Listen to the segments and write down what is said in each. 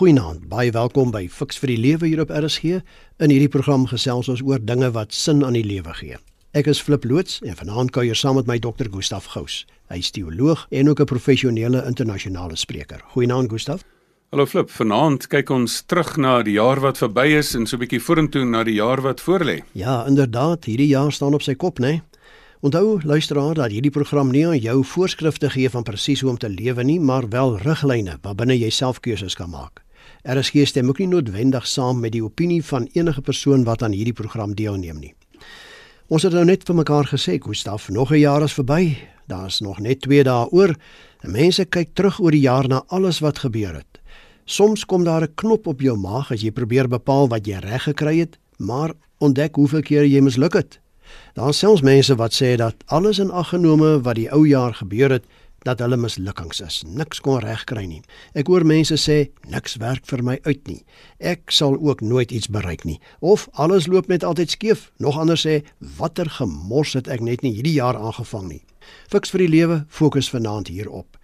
Goeienaand, baie welkom by Fix vir die Lewe hier op RSG. In hierdie program gesels ons oor dinge wat sin aan die lewe gee. Ek is Flip Loots en vanaand kuier saam met my dokter Gustaf Gous. Hy is teoloog en ook 'n professionele internasionale spreker. Goeienaand Gustaf. Hallo Flip, vanaand kyk ons terug na die jaar wat verby is en so 'n bietjie vorentoe na die jaar wat voorlê. Ja, inderdaad, hierdie jaar staan op sy kop, né? Nee? Onthou luisteraar dat hierdie program nie aan jou voorskrifte gee van presies hoe om te lewe nie, maar wel riglyne waarbinne jy self keuses kan maak. RSG stem ook nie noodwendig saam met die opinie van enige persoon wat aan hierdie program deelneem nie. Ons het nou net vir mekaar gesê, Gustaf, nog 'n jaar is verby. Daar's nog net 2 dae oor. En mense kyk terug oor die jaar na alles wat gebeur het. Soms kom daar 'n knop op jou maag as jy probeer bepaal wat jy reg gekry het, maar ontdek hoeveel keer jy misluk het. Daar selfs mense wat sê dat alles in ag genome wat die ou jaar gebeur het, dat hulle mislukkings is. Niks kon regkry nie. Ek hoor mense sê niks werk vir my uit nie. Ek sal ook nooit iets bereik nie. Of alles loop net altyd skeef. Nog ander sê watter gemors het ek net nie hierdie jaar aangevang nie. Fiks vir die lewe fokus vanaand hierop.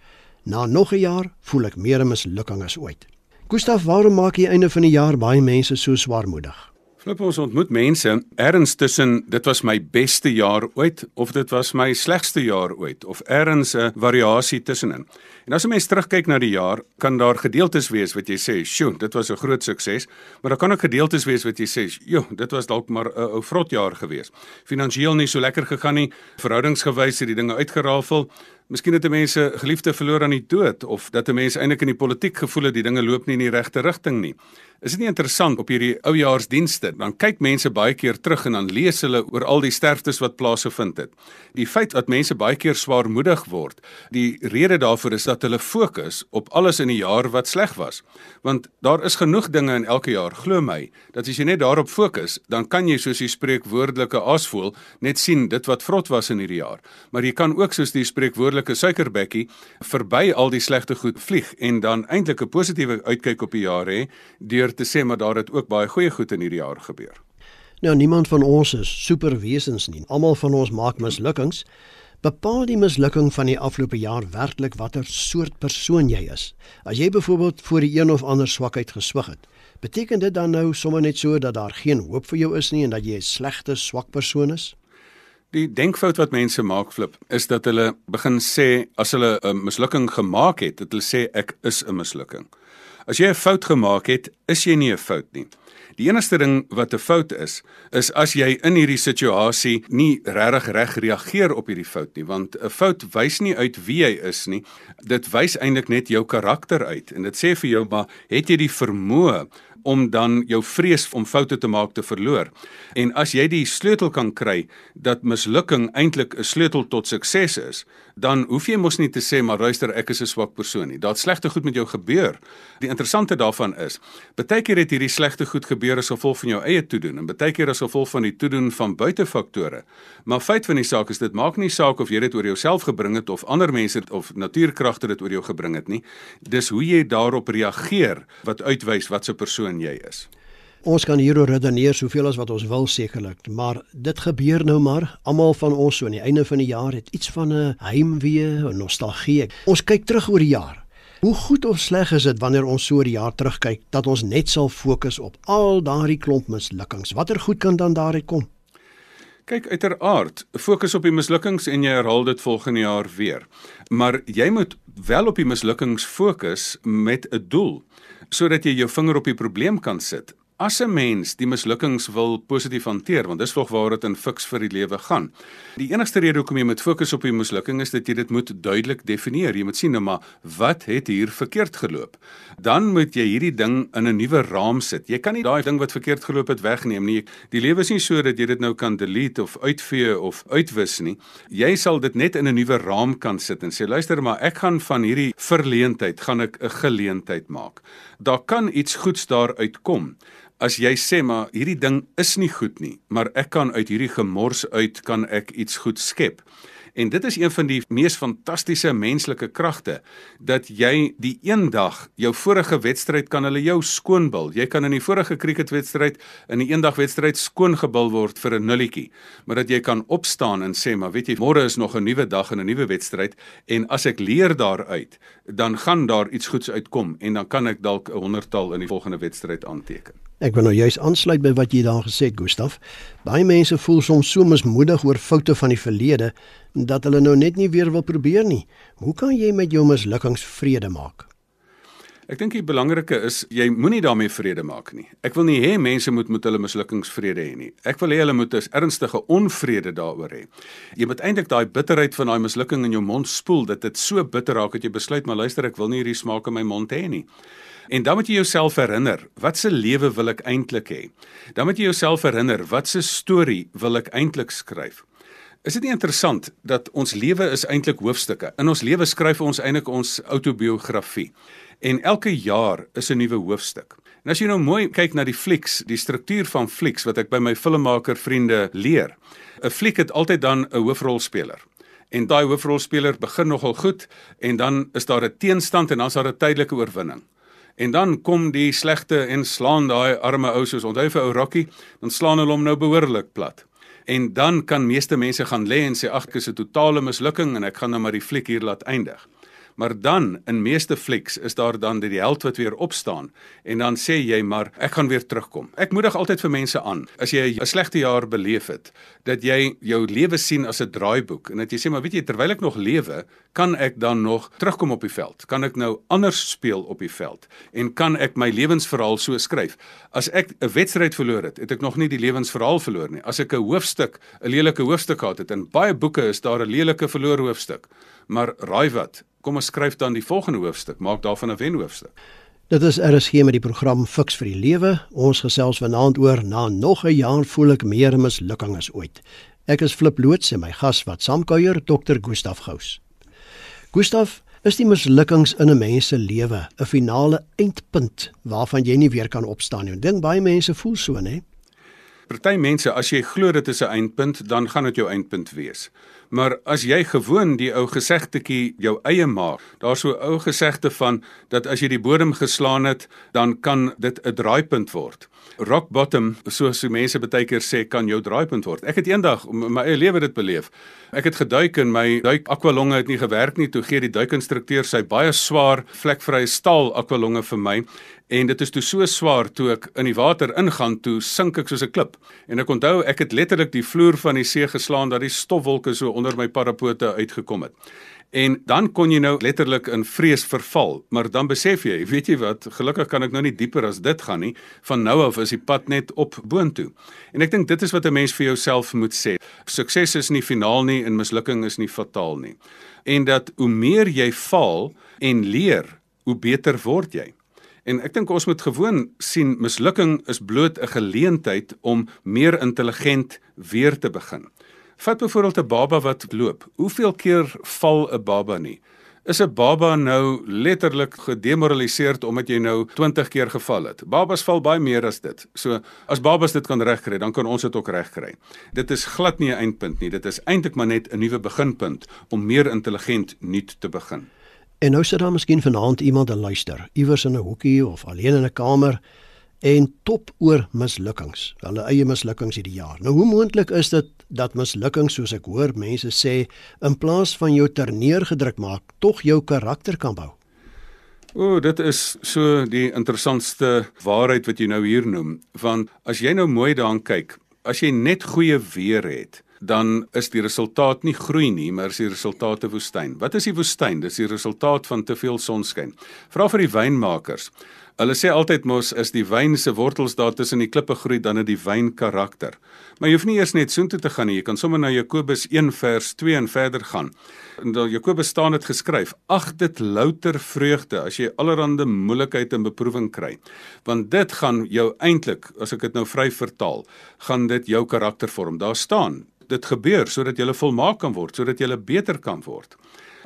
Na nog 'n jaar voel ek meer 'n mislukking as ooit. Gustaf, waarom maak jy einde van die jaar baie mense so swaarmoedig? Flip ons ontmoet mense erns tussen dit was my beste jaar ooit of dit was my slegste jaar ooit of erns 'n variasie tussenin. En as 'n mens terugkyk na die jaar, kan daar gedeeltes wees wat jy sê, "Sjoe, dit was 'n groot sukses," maar daar kan ook gedeeltes wees wat jy sê, "Jo, dit was dalk maar 'n ou vrot jaar gewees." Finansieel nie so lekker gegaan nie, verhoudingsgewys het die dinge uitgerafel. Miskien het mense geliefde verloor aan die dood of dat mense eintlik in die politiek gevoel het die dinge loop nie in die regte rigting nie. Is dit nie interessant op hierdie oujaarsdienste dan kyk mense baie keer terug en dan lees hulle oor al die sterftes wat plaasgevind het. Die feit dat mense baie keer swaarmoedig word, die rede daarvoor is dat hulle fokus op alles in die jaar wat sleg was. Want daar is genoeg dinge in elke jaar, glo my, dat as jy net daarop fokus, dan kan jy soos die spreekwoordelike aasvoël net sien dit wat vrot was in hierdie jaar. Maar jy kan ook soos die spreekwoordelike suikerbekkie verby al die slegte goed vlieg en dan eintlik 'n positiewe uitkyk op die jaar hê deur te sê maar daar het ook baie goeie goed in hierdie jaar gebeur. Nou niemand van ons is superwesens nie. Almal van ons maak mislukkings. Bepaal die mislukking van die afgelope jaar werklik watter soort persoon jy is. As jy byvoorbeeld voor die een of ander swakheid geswig het, beteken dit dan nou sommer net so dat daar geen hoop vir jou is nie en dat jy 'n slegte, swak persoon is? Die denkfout wat mense maak flip is dat hulle begin sê as hulle 'n mislukking gemaak het, dat hulle sê ek is 'n mislukking. As jy 'n fout gemaak het, is jy nie 'n fout nie. Die enigste ding wat 'n fout is, is as jy in hierdie situasie nie regtig reg reageer op hierdie fout nie, want 'n fout wys nie uit wie jy is nie. Dit wys eintlik net jou karakter uit en dit sê vir jou maar het jy die vermoë om dan jou vrees om foute te maak te verloor. En as jy die sleutel kan kry dat mislukking eintlik 'n sleutel tot sukses is, dan hoef jy mos nie te sê maar luister ek is 'n swak persoon nie. Daar't slegte goed met jou gebeur. Die interessante daarvan is, baie keer het hierdie slegte goed gebeur as gevolg van jou eie toedoen en baie keer as gevolg van die toedoen van buitefaktore. Maar feit van die saak is dit maak nie saak of jy dit oor jouself gebring het of ander mense of natuurkragte dit oor jou gebring het nie. Dis hoe jy daarop reageer wat uitwys wat 'n persoon jy is. Ons kan hieroor redeneer soveel as wat ons wil sekerlik, maar dit gebeur nou maar. Almal van ons so aan die einde van die jaar het iets van 'n heimwee, 'n nostalgie. Ons kyk terug oor die jaar. Hoe goed of sleg is dit wanneer ons so oor die jaar terugkyk dat ons net sal fokus op al daardie klomp mislukkings? Watter goed kan dan daaruit kom? Kyk uiteraard, fokus op die mislukkings en jy herhaal dit volgende jaar weer. Maar jy moet wel op die mislukkings fokus met 'n doel sodat jy jou vinger op die probleem kan sit. As 'n mens die mislukkings wil positief hanteer, want dis tog waar dit in fiks vir die lewe gaan. Die enigste rede hoekom jy moet fokus op die mislukking is dat jy dit moet duidelik definieer. Jy moet sien nou maar wat het hier verkeerd geloop. Dan moet jy hierdie ding in 'n nuwe raam sit. Jy kan nie daai ding wat verkeerd geloop het wegneem nie. Die lewe is nie so dat jy dit nou kan delete of uitvee of uitwis nie. Jy sal dit net in 'n nuwe raam kan sit en sê luister maar ek gaan van hierdie verleentheid gaan ek 'n geleentheid maak. Daar kan iets goeds daar uitkom as jy sê maar hierdie ding is nie goed nie, maar ek kan uit hierdie gemors uit kan ek iets goed skep. En dit is een van die mees fantastiese menslike kragte dat jy die een dag jou vorige wedstryd kan hulle jou skoonbil. Jy kan in die vorige cricketwedstryd in 'n eendag wedstryd skoongebil word vir 'n nulletjie, maar dat jy kan opstaan en sê maar weet jy môre is nog 'n nuwe dag en 'n nuwe wedstryd en as ek leer daaruit, dan gaan daar iets goeds uitkom en dan kan ek dalk 'n honderdtal in die volgende wedstryd aanteken. Ek wil nou juist aansluit by wat jy daar gesê het, Gustaf. Baie mense voel soms so mismoedig oor foute van die verlede dat hulle nou net nie weer wil probeer nie. Hoe kan jy met jou mislukkings vrede maak? Ek dink die belangrike is jy moenie daarmee vrede maak nie. Ek wil nie hê mense moet met hulle mislukkings vrede hê nie. Ek wil hê hulle moet 'n ernstige onvrede daaroor hê. Jy moet eintlik daai bitterheid van daai mislukking in jou mond spoel dat dit so bitter raak dat jy besluit maar luister ek wil nie hierdie smaak in my mond hê nie. En dan moet jy jouself herinner, wat se lewe wil ek eintlik hê? Dan moet jy jouself herinner, wat se storie wil ek eintlik skryf? Is dit nie interessant dat ons lewe is eintlik hoofstukke? In ons lewe skryf ons eintlik ons autobiografie. En elke jaar is 'n nuwe hoofstuk. En as jy nou mooi kyk na die flieks, die struktuur van flieks wat ek by my filmmaker vriende leer. 'n Fliek het altyd dan 'n hoofrolspeler. En daai hoofrolspeler begin nogal goed en dan is daar 'n teenstand en dan is daar 'n tydelike oorwinning. En dan kom die slegte en slaan daai arme ou soos onthou vir ou Rocky, dan slaan hulle hom nou behoorlik plat. En dan kan meeste mense gaan lê en sê ag, ek is 'n totale mislukking en ek gaan nou maar die fliek hier laat eindig. Maar dan in meeste flieks is daar dan die held wat weer opstaan en dan sê jy maar ek gaan weer terugkom. Ek moedig altyd vir mense aan as jy 'n slegte jaar beleef het dat jy jou lewe sien as 'n draaiboek en dat jy sê maar weet jy terwyl ek nog lewe, kan ek dan nog terugkom op die veld? Kan ek nou anders speel op die veld? En kan ek my lewensverhaal so skryf? As ek 'n wedstryd verloor het, het ek nog nie die lewensverhaal verloor nie. As ek 'n hoofstuk, 'n lelike hoofstuk gehad het en baie boeke is daar 'n lelike verloor hoofstuk. Maar raai wat? Kom ons skryf dan die volgende hoofstuk, maak daarvan 'n wenhoofstuk. Dit is RSG met die program Fix vir die Lewe. Ons gesels vanaand oor na nog 'n jaar voel ek meer mislukking as ooit. Ek is Flip Loots en my gas wat saamkuier, Dr. Gustaf Gous. Gustaf, is die mislukkings in 'n mens se lewe 'n finale eindpunt waarvan jy nie weer kan opstaan nie? Ek dink baie mense voel so, né? Party mense, as jy glo dit is 'n eindpunt, dan gaan dit jou eindpunt wees. Maar as jy gewoon die ou gesegtetjie jou eie maak, daar's so 'n ou gesegte van dat as jy die bodem geslaan het, dan kan dit 'n draaipunt word. Rock bottom, soos die mense baie keer sê, kan jou draaipunt word. Ek het eendag my eie lewe dit beleef. Ek het geduik en my duik aqualonge het nie gewerk nie. Toe gee die duikinstrukteur sy baie swaar vlekvrye staal aqualonge vir my en dit is toe so swaar toe ek in die water ingaan toe sink ek soos 'n klip en ek onthou ek het letterlik die vloer van die see geslaan dat die stofwolke so onder my parapote uitgekom het en dan kon jy nou letterlik in vrees verval. Maar dan besef jy weet jy wat gelukkig kan ek nou nie dieper as dit gaan nie. Van nou af is die pad net op boontoe. En ek dink dit is wat 'n mens vir jouself moet sê. Sukses is nie finaal nie en mislukking is nie fataal nie. En dat hoe meer jy val en leer hoe beter word jy. En ek dink ons moet gewoon sien mislukking is bloot 'n geleentheid om meer intelligent weer te begin. Vat byvoorbeeld 'n baba wat loop. Hoeveel keer val 'n baba nie? Is 'n baba nou letterlik gedemoraliseerd omdat jy nou 20 keer geval het? Babas val baie meer as dit. So as babas dit kan regkry, dan kan ons dit ook regkry. Dit is glad nie 'n eindpunt nie. Dit is eintlik maar net 'n nuwe beginpunt om meer intelligent nuut te begin. En nou sit daar miskien vanaand iemand en luister, iewers in 'n hoekie of alleen in 'n kamer en top oor mislukkings, hulle eie mislukkings hierdie jaar. Nou hoe moontlik is dit dat mislukkings soos ek hoor mense sê in plaas van jou terneergedruk maak, tog jou karakter kan bou? O, dit is so die interessantste waarheid wat jy nou hier noem, want as jy nou mooi daaraan kyk, as jy net goeie weer het, dan is die resultaat nie groei nie, maar is die resultaat 'n woestyn. Wat is die woestyn? Dis die resultaat van te veel sonskyn. Vra vir die wynmakers. Hulle sê altyd mos is die wyn se wortels daar tussen die klippe groei dan het die wyn karakter. Maar jy hoef nie eers net soontoe te gaan nie. Jy kan sommer na Jakobus 1 vers 2 en verder gaan. En dan Jakobus staan dit geskryf: "Ag dit louter vreugde as jy allerlei moeilikheid en beproewing kry, want dit gaan jou eintlik, as ek dit nou vry vertaal, gaan dit jou karakter vorm." Daar staan dit gebeur sodat jy volmaak kan word, sodat jy beter kan word.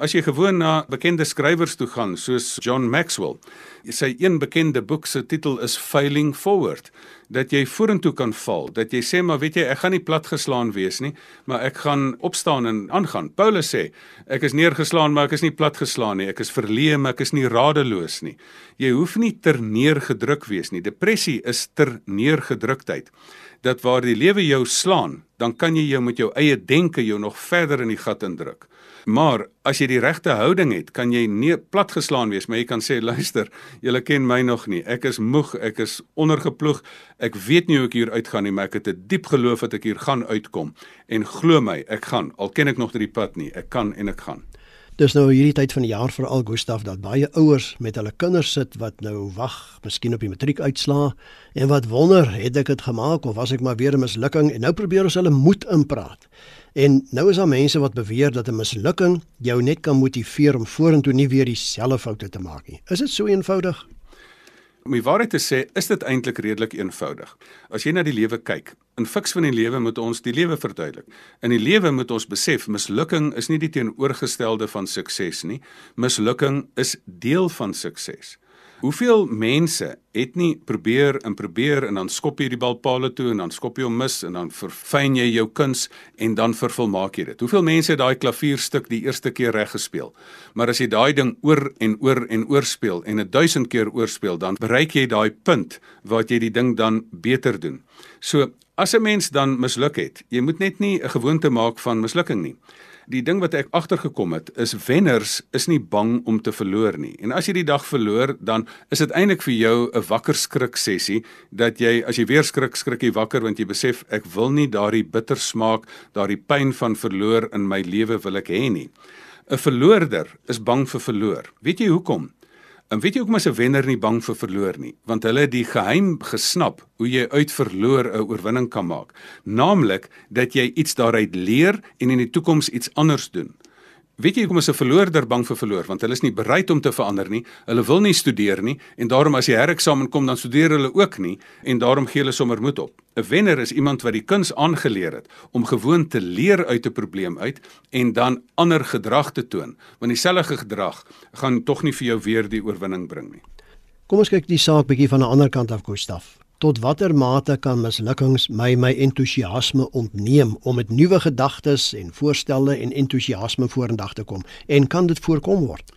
As jy gewoon na bekende skrywers toe gaan soos John Maxwell, sy een bekende boek se titel is Failing Forward dat jy vorentoe kan val, dat jy sê maar weet jy ek gaan nie platgeslaan wees nie, maar ek gaan opstaan en aangaan. Paulus sê ek is neergeslaan maar ek is nie platgeslaan nie, ek is verleë maar ek is nie radeloos nie. Jy hoef nie ter neergedruk wees nie. Depressie is ter neergedruktheid. Dat waar die lewe jou slaan, dan kan jy jou met jou eie denke jou nog verder in die gat indruk. Maar as jy die regte houding het, kan jy nie platgeslaan wees, maar jy kan sê luister, julle ken my nog nie. Ek is moeg, ek is ondergeploeg. Ek weet nie hoe ek hier uitgaan nie, maar ek het 'n diep geloof dat ek hier gaan uitkom. En glo my, ek gaan. Al ken ek nog nie die pad nie, ek kan en ek gaan. Dis nou hierdie tyd van die jaar vir al Gustaf dat baie ouers met hulle kinders sit wat nou wag, miskien op die matriekuitslaa en wat wonder, het ek dit gemaak of was ek maar weer 'n mislukking en nou probeer ons hulle moed inpraat. En nou is daar mense wat beweer dat 'n mislukking jou net kan motiveer om vorentoe nie weer dieselfde foute te maak nie. Is dit so eenvoudig? Om die waarheid te sê, is dit eintlik redelik eenvoudig. As jy na die lewe kyk, in fiks van die lewe moet ons die lewe verduidelik. In die lewe moet ons besef mislukking is nie die teenoorgestelde van sukses nie. Mislukking is deel van sukses. Hoeveel mense het nie probeer en probeer en dan skop jy die bal paale toe en dan skop jy hom mis en dan verfyn jy jou kuns en dan vervolmaak jy dit. Hoeveel mense het daai klavierstuk die eerste keer reg gespeel? Maar as jy daai ding oor en oor en oor speel en 'n duisend keer oorspeel, dan bereik jy daai punt waar jy die ding dan beter doen. So as 'n mens dan misluk het, jy moet net nie 'n gewoonte maak van mislukking nie die ding wat ek agtergekom het is wenners is nie bang om te verloor nie. En as jy die dag verloor, dan is dit eintlik vir jou 'n wakker skrik sessie dat jy as jy weer skrik, skrik jy wakker want jy besef ek wil nie daardie bitter smaak, daardie pyn van verloor in my lewe wil ek hê nie. 'n Verloorder is bang vir verloor. Weet jy hoekom? En weet jy hoekom is 'n wenner nie bang vir verloor nie? Want hulle het die geheim gesnap hoe jy uit verloor 'n oorwinning kan maak. Naamlik dat jy iets daaruit leer en in die toekoms iets anders doen. Weet jy hoekom is 'n verloorder bang vir verloor? Want hulle is nie bereid om te verander nie. Hulle wil nie studeer nie en daarom as die hereksamen kom dan studeer hulle ook nie en daarom gee hulle sommer moed op. 'n Wenner is iemand wat die kuns aangeleer het om gewoon te leer uit 'n probleem uit en dan ander gedrag te toon. Want dieselfde gedrag gaan tog nie vir jou weer die oorwinning bring nie. Kom ons kyk die saak bietjie van 'n ander kant af, Gustaf. Tot watter mate kan mislukkings my my entoesiasme ontneem om met nuwe gedagtes en voorstelle en entoesiasme vorendag te kom en kan dit voorkom word?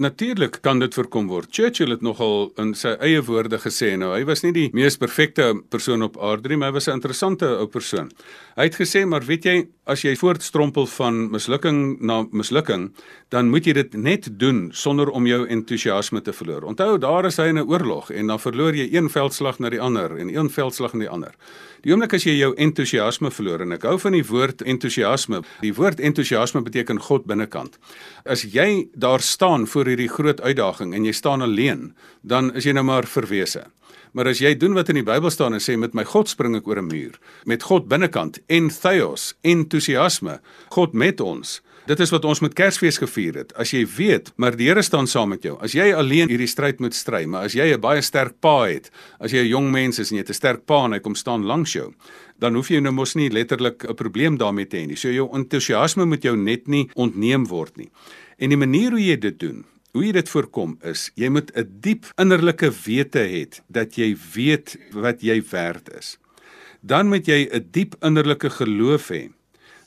Natuurlik kan dit voorkom word. Churchill het nogal in sy eie woorde gesê nou, hy was nie die mees perfekte persoon op aarde nie, maar hy was 'n interessante ou persoon. Hy het gesê, maar weet jy, as jy voortstrompel van mislukking na mislukking, dan moet jy dit net doen sonder om jou entoesiasme te verloor. Onthou, daar is hy in 'n oorlog en dan verloor jy een veldslag na die ander en een veldslag na die ander. Die oomblik as jy jou entoesiasme verloor en ek hou van die woord entoesiasme. Die woord entoesiasme beteken God binnekant. As jy daar staan voor hierdie groot uitdaging en jy staan alleen, dan is jy nou maar verwese. Maar as jy doen wat in die Bybel staan en sê met my God spring ek oor 'n muur, met God binnekant en theos, entoesiasme, God met ons, Dit is wat ons met Kersfees gevier het. As jy weet, maar die Here staan saam met jou. As jy alleen hierdie stryd moet stry, maar as jy 'n baie sterk pa het, as jy 'n jong mens is en jy het 'n sterk pa en hy kom staan langs jou, dan hoef jy nou mos nie letterlik 'n probleem daarmee te hê nie. So jou entoesiasme moet jou net nie ontneem word nie. En die manier hoe jy dit doen, hoe jy dit voorkom is, jy moet 'n diep innerlike wete hê dat jy weet wat jy werd is. Dan moet jy 'n diep innerlike geloof hê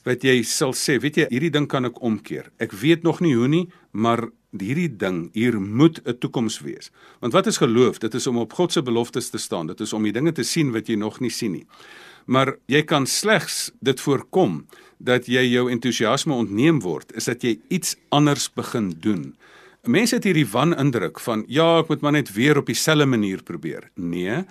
wat jy sal sê, weet jy, hierdie ding kan ek omkeer. Ek weet nog nie hoe nie, maar hierdie ding hier moet 'n toekoms wees. Want wat is geloof? Dit is om op God se beloftes te staan. Dit is om die dinge te sien wat jy nog nie sien nie. Maar jy kan slegs dit voorkom dat jy jou entoesiasme ontneem word, is dat jy iets anders begin doen. Mense het hierdie wanindruk van ja, ek moet maar net weer op dieselfde manier probeer. Nee,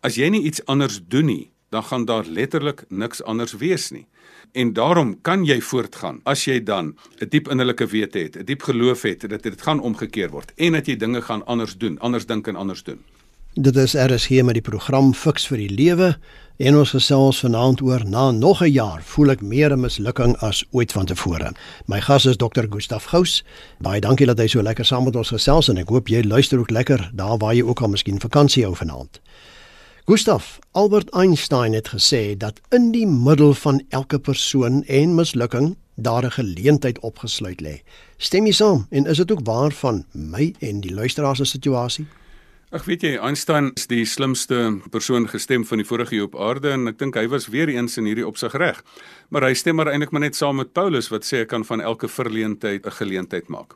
as jy nie iets anders doen nie, dan gaan daar letterlik niks anders wees nie. En daarom kan jy voortgaan as jy dan 'n diep innerlike wete het, 'n diep geloof het dat dit gaan omgekeer word en dat jy dinge gaan anders doen, anders dink en anders doen. Dit is RSG met die program Fix vir die Lewe en ons gesels vanaand oor na nog 'n jaar voel ek meer 'n mislukking as ooit vantevore. My gas is Dr. Gustaf Gous. Baie dankie dat hy so lekker saam met ons gesels en ek hoop jy luister ook lekker daar waar jy ook al miskien vakansie hou vanaand. Gustav Albert Einstein het gesê dat in die middel van elke persoon en mislukking daar 'n geleentheid opgesluit lê. Stem jy saam en is dit ook waar van my en die luisteraars se situasie? Ag weet jy, Einstein is die slimste persoon gestem van die vorige eeu op aarde en ek dink hy was weer eens in hierdie opsig reg. Maar hy stem maar eintlik maar net saam met Paulus wat sê ek kan van elke verleentheid 'n geleentheid maak.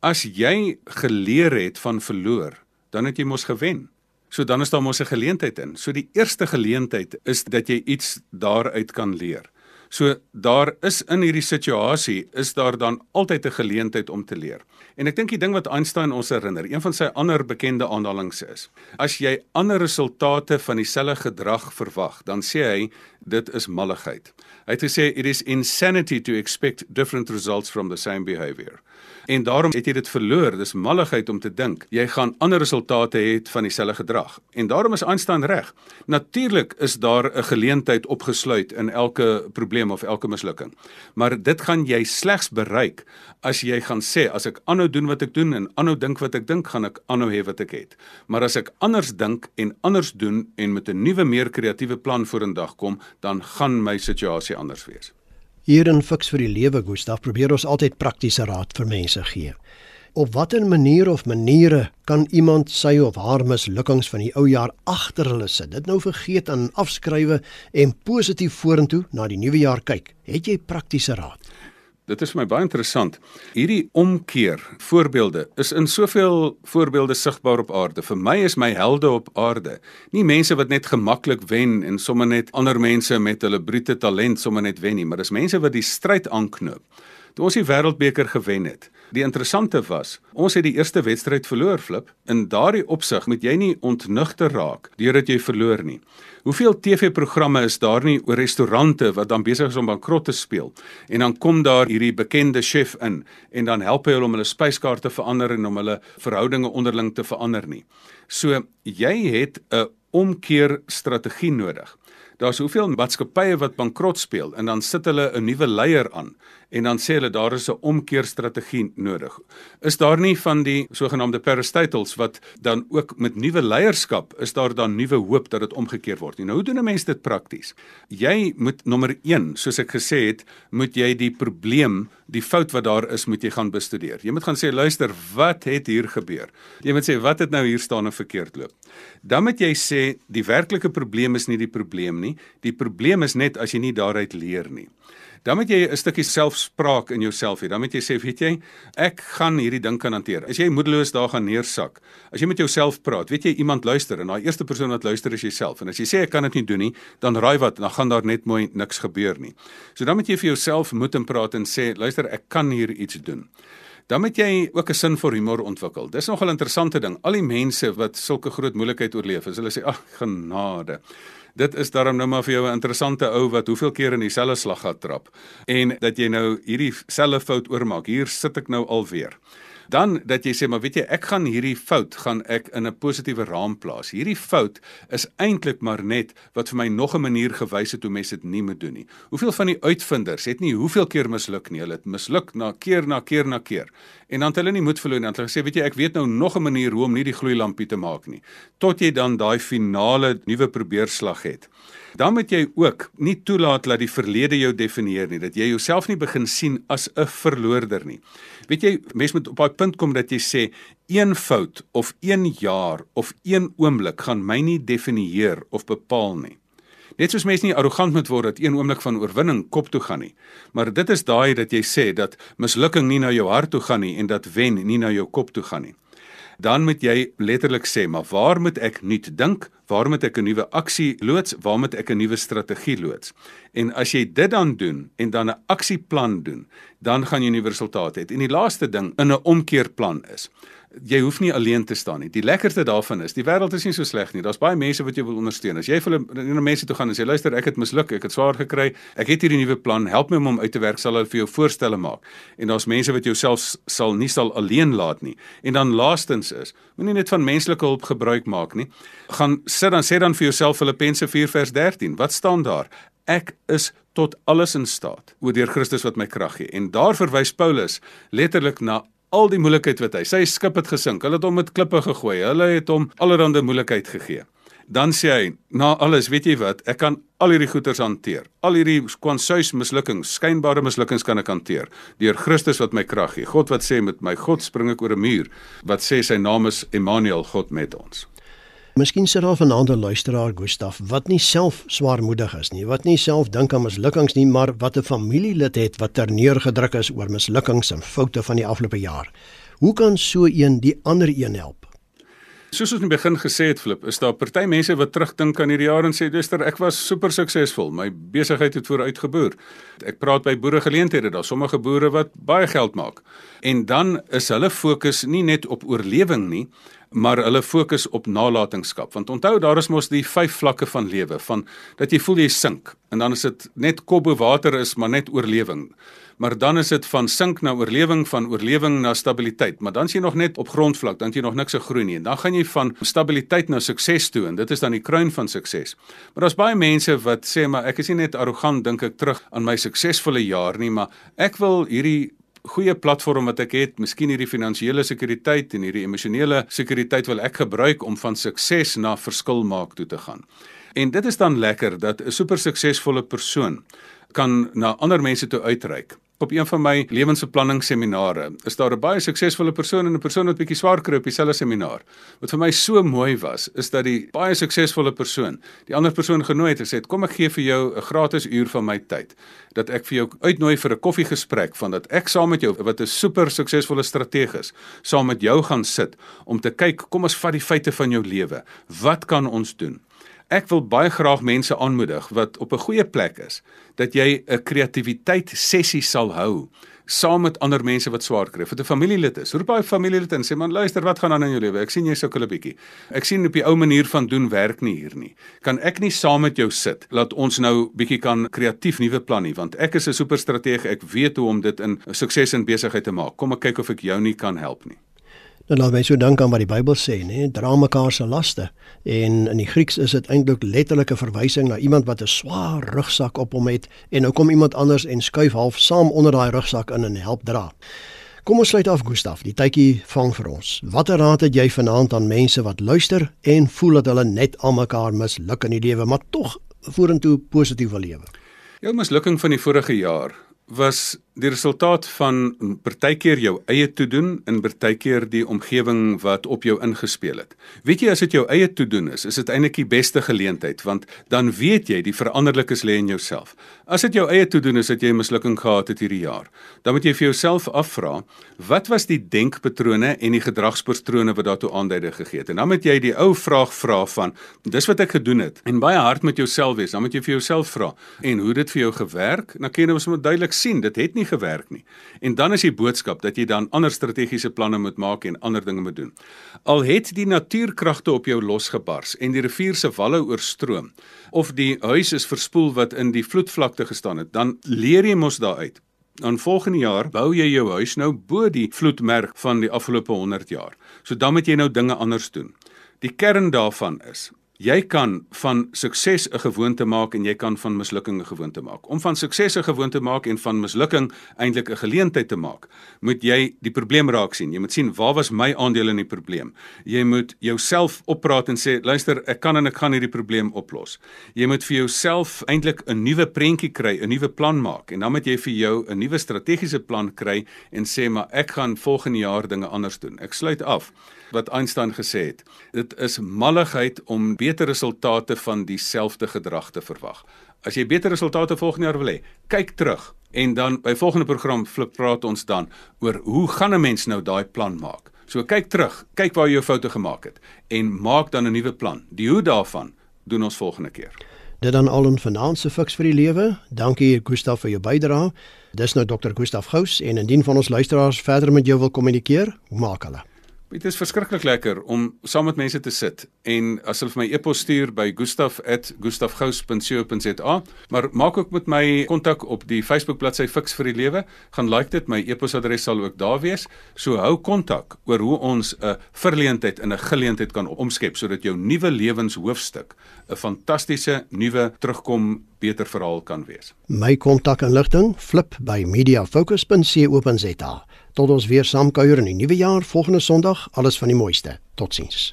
As jy geleer het van verloor, dan het jy mos gewen. So dan is daar mos 'n geleentheid in. So die eerste geleentheid is dat jy iets daaruit kan leer. So daar is in hierdie situasie is daar dan altyd 'n geleentheid om te leer. En ek dink die ding wat Einstein ons herinner, een van sy ander bekende aanhalinge is, as jy ander resultate van dieselfde gedrag verwag, dan sê hy dit is malligheid. Hy het gesê it is insanity to expect different results from the same behavior. En daarom het jy dit verloor. Dis malligheid om te dink jy gaan ander resultate hê van dieselfde gedrag. En daarom is Einstein reg. Natuurlik is daar 'n geleentheid opgesluit in elke probleem of elke mislukking. Maar dit gaan jy slegs bereik as jy gaan sê as ek aanhou doen wat ek doen en aanhou dink wat ek dink, gaan ek aanhou hê wat ek het. Maar as ek anders dink en anders doen en met 'n nuwe meer kreatiewe plan vorendag kom, dan gaan my situasie anders wees. Hier in Fix vir die Lewe, Gustaf, probeer ons altyd praktiese raad vir mense gee. Op watter manier of maniere kan iemand sy of haar mislukkings van die ou jaar agter hulle sit? Dit nou vergeet en afskrywe en positief vorentoe na die nuwe jaar kyk. Het jy praktiese raad? Dit is vir my baie interessant. Hierdie omkeer voorbeelde is in soveel voorbeelde sigbaar op aarde. Vir my is my helde op aarde nie mense wat net gemaklik wen en sommer net ander mense met hulle brute talent sommer net wen nie, maar dis mense wat die stryd aanknoop. Toe ons die wêreldbeker gewen het, Die interessante was, ons het die eerste wedstryd verloor flip. In daardie opsig moet jy nie ontnugter raak deurdat jy verloor nie. Hoeveel TV-programme is daar nie oor restaurante wat dan besig is om bankrot te speel en dan kom daar hierdie bekende chef in en dan help hy hulle om hulle spyskaarte te verander en om hulle verhoudinge onderling te verander nie. So jy het 'n omkeer strategie nodig. Daar's hoeveel maatskappye wat bankrot speel en dan sit hulle 'n nuwe leier aan en dan sê hulle daar is 'n omkeerstrategie nodig. Is daar nie van die sogenaamde peristatals wat dan ook met nuwe leierskap is daar dan nuwe hoop dat dit omgekeer word nie. Nou hoe doen 'n mens dit prakties? Jy moet nommer 1, soos ek gesê het, moet jy die probleem, die fout wat daar is, moet jy gaan bestudeer. Jy moet gaan sê luister, wat het hier gebeur? Jy moet sê wat het nou hier staan en verkeerd loop. Dan moet jy sê die werklike probleem is nie die probleem nie. Die probleem is net as jy nie daaruit leer nie dan moet jy 'n stukkie selfspraak in jouself hê. Dan moet jy sê, weet jy, ek gaan hierdie ding kan hanteer. As jy moedeloos daar gaan neersak, as jy met jouself praat, weet jy iemand luister en daai eerste persoon wat luister is jouself. En as jy sê ek kan dit nie doen nie, dan raai wat, dan gaan daar net mooi niks gebeur nie. So dan moet jy vir jouself moed en praat en sê, luister, ek kan hier iets doen. Dan moet jy ook 'n sin vir humor ontwikkel. Dis nogal 'n interessante ding. Al die mense wat sulke groot moeilikheid oorleef, as hulle sê, "Ag, genade." Dit is daarom nou maar vir jou 'n interessante ou wat hoeveel keer in dieselfde slag gehad trap en dat jy nou hierdie selfe fout oormaak. Hier sit ek nou alweer. Dan dat jy sê maar weet jy ek gaan hierdie fout gaan ek in 'n positiewe raam plaas. Hierdie fout is eintlik maar net wat vir my nog 'n manier gewys het hoe mense dit nie moet doen nie. Hoeveel van die uitvinders het nie hoeveel keer misluk nie. Hulle het misluk na keer na keer na keer. En dan het hulle nie moed verloor nie. Hulle gesê weet jy ek weet nou nog 'n manier hoe om nie die gloeilampie te maak nie. Tot jy dan daai finale nuwe probeerslag het dan moet jy ook nie toelaat dat die verlede jou definieer nie, dat jy jouself nie begin sien as 'n verloorder nie. Weet jy, mens moet op daai punt kom dat jy sê een fout of een jaar of een oomblik gaan my nie definieer of bepaal nie. Net soos mense nie arrogant moet word dat een oomblik van oorwinning kop toe gaan nie, maar dit is daai dat jy sê dat mislukking nie na jou hart toe gaan nie en dat wen nie na jou kop toe gaan nie dan moet jy letterlik sê, maar waar moet ek nuut dink? Waar moet ek 'n nuwe aksie loods? Waar moet ek 'n nuwe strategie loods? En as jy dit dan doen en dan 'n aksieplan doen, dan gaan jy 'n resultaat hê. En die laaste ding in 'n omkeerplan is jy hoef nie alleen te staan nie. Die lekkerste daarvan is, die wêreld is nie so sleg nie. Daar's baie mense wat jou wil ondersteun. As jy vir hulle na mense toe gaan en sê luister, ek het misluk, ek het swaar gekry, ek het hierdie nuwe plan, help my om hom uit te werk, sal hulle vir jou voorstelle maak. En daar's mense wat jou self sal nie sal alleen laat nie. En dan laastens is, moenie net van menslike hulp gebruik maak nie. Gaan sit dan sê dan vir jouself Filippense 4 vers 13. Wat staan daar? Ek is tot alles in staat oor deur Christus wat my krag gee. En daar verwys Paulus letterlik na al die moeilikheid wat hy. Sy skip het gesink. Hulle het hom met klippe gegooi. Hulle het hom allerlei moeilikheid gegee. dan sê hy, na alles, weet jy wat, ek kan al hierdie goeters hanteer. Al hierdie kwansuis mislukkings, skynbare mislukkings kan ek hanteer deur Christus wat my krag gee. God wat sê met my God spring ek oor 'n muur, wat sê sy naam is Emmanuel, God met ons. Miskien sit daar 'n ander luisteraar, Gustaf, wat nie self swaarmoedig is nie, wat nie self dink aan mislukkings nie, maar wat 'n familielid het wat terneergedruk is oor mislukkings en foute van die afgelope jaar. Hoe kan so een die ander een help? Soos ons in die begin gesê het Flip, is daar party mense wat terugdink aan hierdie jare en sê, "Duster, ek was super suksesvol. My besigheid het vooruit geboer. Ek praat by boeregeleenthede, daar sommige boere wat baie geld maak." En dan is hulle fokus nie net op oorlewing nie, maar hulle fokus op nalatenskap want onthou daar is mos die vyf vlakke van lewe van dat jy voel jy sink en dan is dit net kop bo water is maar net oorlewing maar dan is dit van sink na oorlewing, van oorlewing na stabiliteit. Maar dan is jy nog net op grondvlak, dan jy nog niks gegroei nie. En dan gaan jy van stabiliteit na sukses toe en dit is dan die kruin van sukses. Maar daar's baie mense wat sê maar ek is nie net arrogant dink ek terug aan my suksesvolle jaar nie, maar ek wil hierdie goeie platform wat ek het, miskien hierdie finansiële sekuriteit en hierdie emosionele sekuriteit wil ek gebruik om van sukses na verskil maak toe te gaan. En dit is dan lekker dat 'n super suksesvolle persoon kan na ander mense toe uitreik op een van my lewensbeplanningsseminare is daar 'n baie suksesvolle persoon en 'n persoon wat bietjie swaar kry op dieselfde seminar. Wat vir my so mooi was, is dat die baie suksesvolle persoon, die ander persoon genooi het en sê, "Kom ek gee vir jou 'n gratis uur van my tyd dat ek vir jou uitnooi vir 'n koffiegesprek van dat ek saam met jou wat 'n super suksesvolle strategus saam met jou gaan sit om te kyk, kom ons vat die feite van jou lewe. Wat kan ons doen?" Ek wil baie graag mense aanmoedig wat op 'n goeie plek is dat jy 'n kreatiwiteit sessie sal hou saam met ander mense wat swaar kry. Vir 'n familielid is. Roep daai familielid in, sê man, luister, wat gaan aan in jou lewe? Ek sien jy sukkel 'n bietjie. Ek sien op die ou manier van doen werk nie hier nie. Kan ek nie saam met jou sit laat ons nou bietjie kan kreatief nuwe plan nie, want ek is 'n superstratege. Ek weet hoe om dit in sukses in besigheid te maak. Kom ek kyk of ek jou nie kan help nie. Dan laat my so dink aan wat die Bybel sê, nê, dra mekaar se laste. En in die Grieks is dit eintlik letterlike verwysing na iemand wat 'n swaar rugsak op hom het en nou kom iemand anders en skuif half saam onder daai rugsak in en help dra. Kom ons sluit af Gustaf, die tydjie vang vir ons. Watter raad het jy vanaand aan mense wat luister en voel dat hulle net al mekaar misluk in die lewe, maar tog vorentoe positief wil lewe? Jou mislukking van die vorige jaar was die resultaat van partykeer jou eie toedoen en partykeer die omgewing wat op jou ingespeel het. Weet jy as dit jou eie toedoen is, is dit eintlik die beste geleentheid want dan weet jy die veranderlikes lê in jouself. As dit jou eie toedoen is dat jy 'n mislukking gehad het hierdie jaar, dan moet jy vir jouself afvra, wat was die denkpatrone en die gedragspatrone wat daartoe aanduiding gegee het? En dan moet jy die ou vraag vra van, dis wat ek gedoen het. En baie hard met jouself wees. Dan moet jy vir jouself vra, en hoe dit vir jou gewerk? Dan kan jy mos nou duidelik sien, dit het nie nie gewerk nie. En dan is die boodskap dat jy dan ander strategiese planne moet maak en ander dinge moet doen. Al het die natuurkragte op jou losgebars en die rivier se walle oorstroom of die huis is verspoel wat in die vloedvlakte gestaan het, dan leer jy mos daaruit. Dan volgende jaar bou jy jou huis nou bo die vloedmerk van die afgelope 100 jaar. So dan moet jy nou dinge anders doen. Die kern daarvan is Jy kan van sukses 'n gewoonte maak en jy kan van mislukking 'n gewoonte maak. Om van sukses 'n gewoonte maak en van mislukking eintlik 'n geleentheid te maak, moet jy die probleem raak sien. Jy moet sien waar was my aandeel in die probleem. Jy moet jouself oppraat en sê, luister, ek kan en ek gaan hierdie probleem oplos. Jy moet vir jouself eintlik 'n nuwe prentjie kry, 'n nuwe plan maak en dan moet jy vir jou 'n nuwe strategiese plan kry en sê, maar ek gaan volgende jaar dinge anders doen. Ek sluit af wat Einstein gesê het. Dit is malligheid om beter resultate van dieselfde gedrag te verwag. As jy beter resultate volgende jaar wil hê, kyk terug en dan by volgende program flip praat ons dan oor hoe gaan 'n mens nou daai plan maak. So kyk terug, kyk waar jy jou foute gemaak het en maak dan 'n nuwe plan. Die hoe daarvan doen ons volgende keer. Dit dan al 'n finansiële fiks vir die lewe. Dankie Gustaf vir jou bydrae. Dis nou Dr. Gustaf Gous en indien van ons luisteraars verder met jou wil kommunikeer, maak hulle 0616104 Dit is verskriklik lekker om saam met mense te sit en as hulle vir my e-pos stuur by gustaf@gustafgous.co.za, maar maak ook met my kontak op die Facebook bladsy Fix vir die Lewe, gaan like dit, my e-posadres sal ook daar wees. So hou kontak oor hoe ons 'n verleentheid in 'n geleentheid kan omskep sodat jou nuwe lewenshoofstuk 'n fantastiese nuwe terugkom beter verhaal kan wees. My kontakinligting flip by mediafocus.co.za. Tot ons weer saam kuier in die nuwe jaar volgende Sondag. Alles van die mooiste. Totsiens.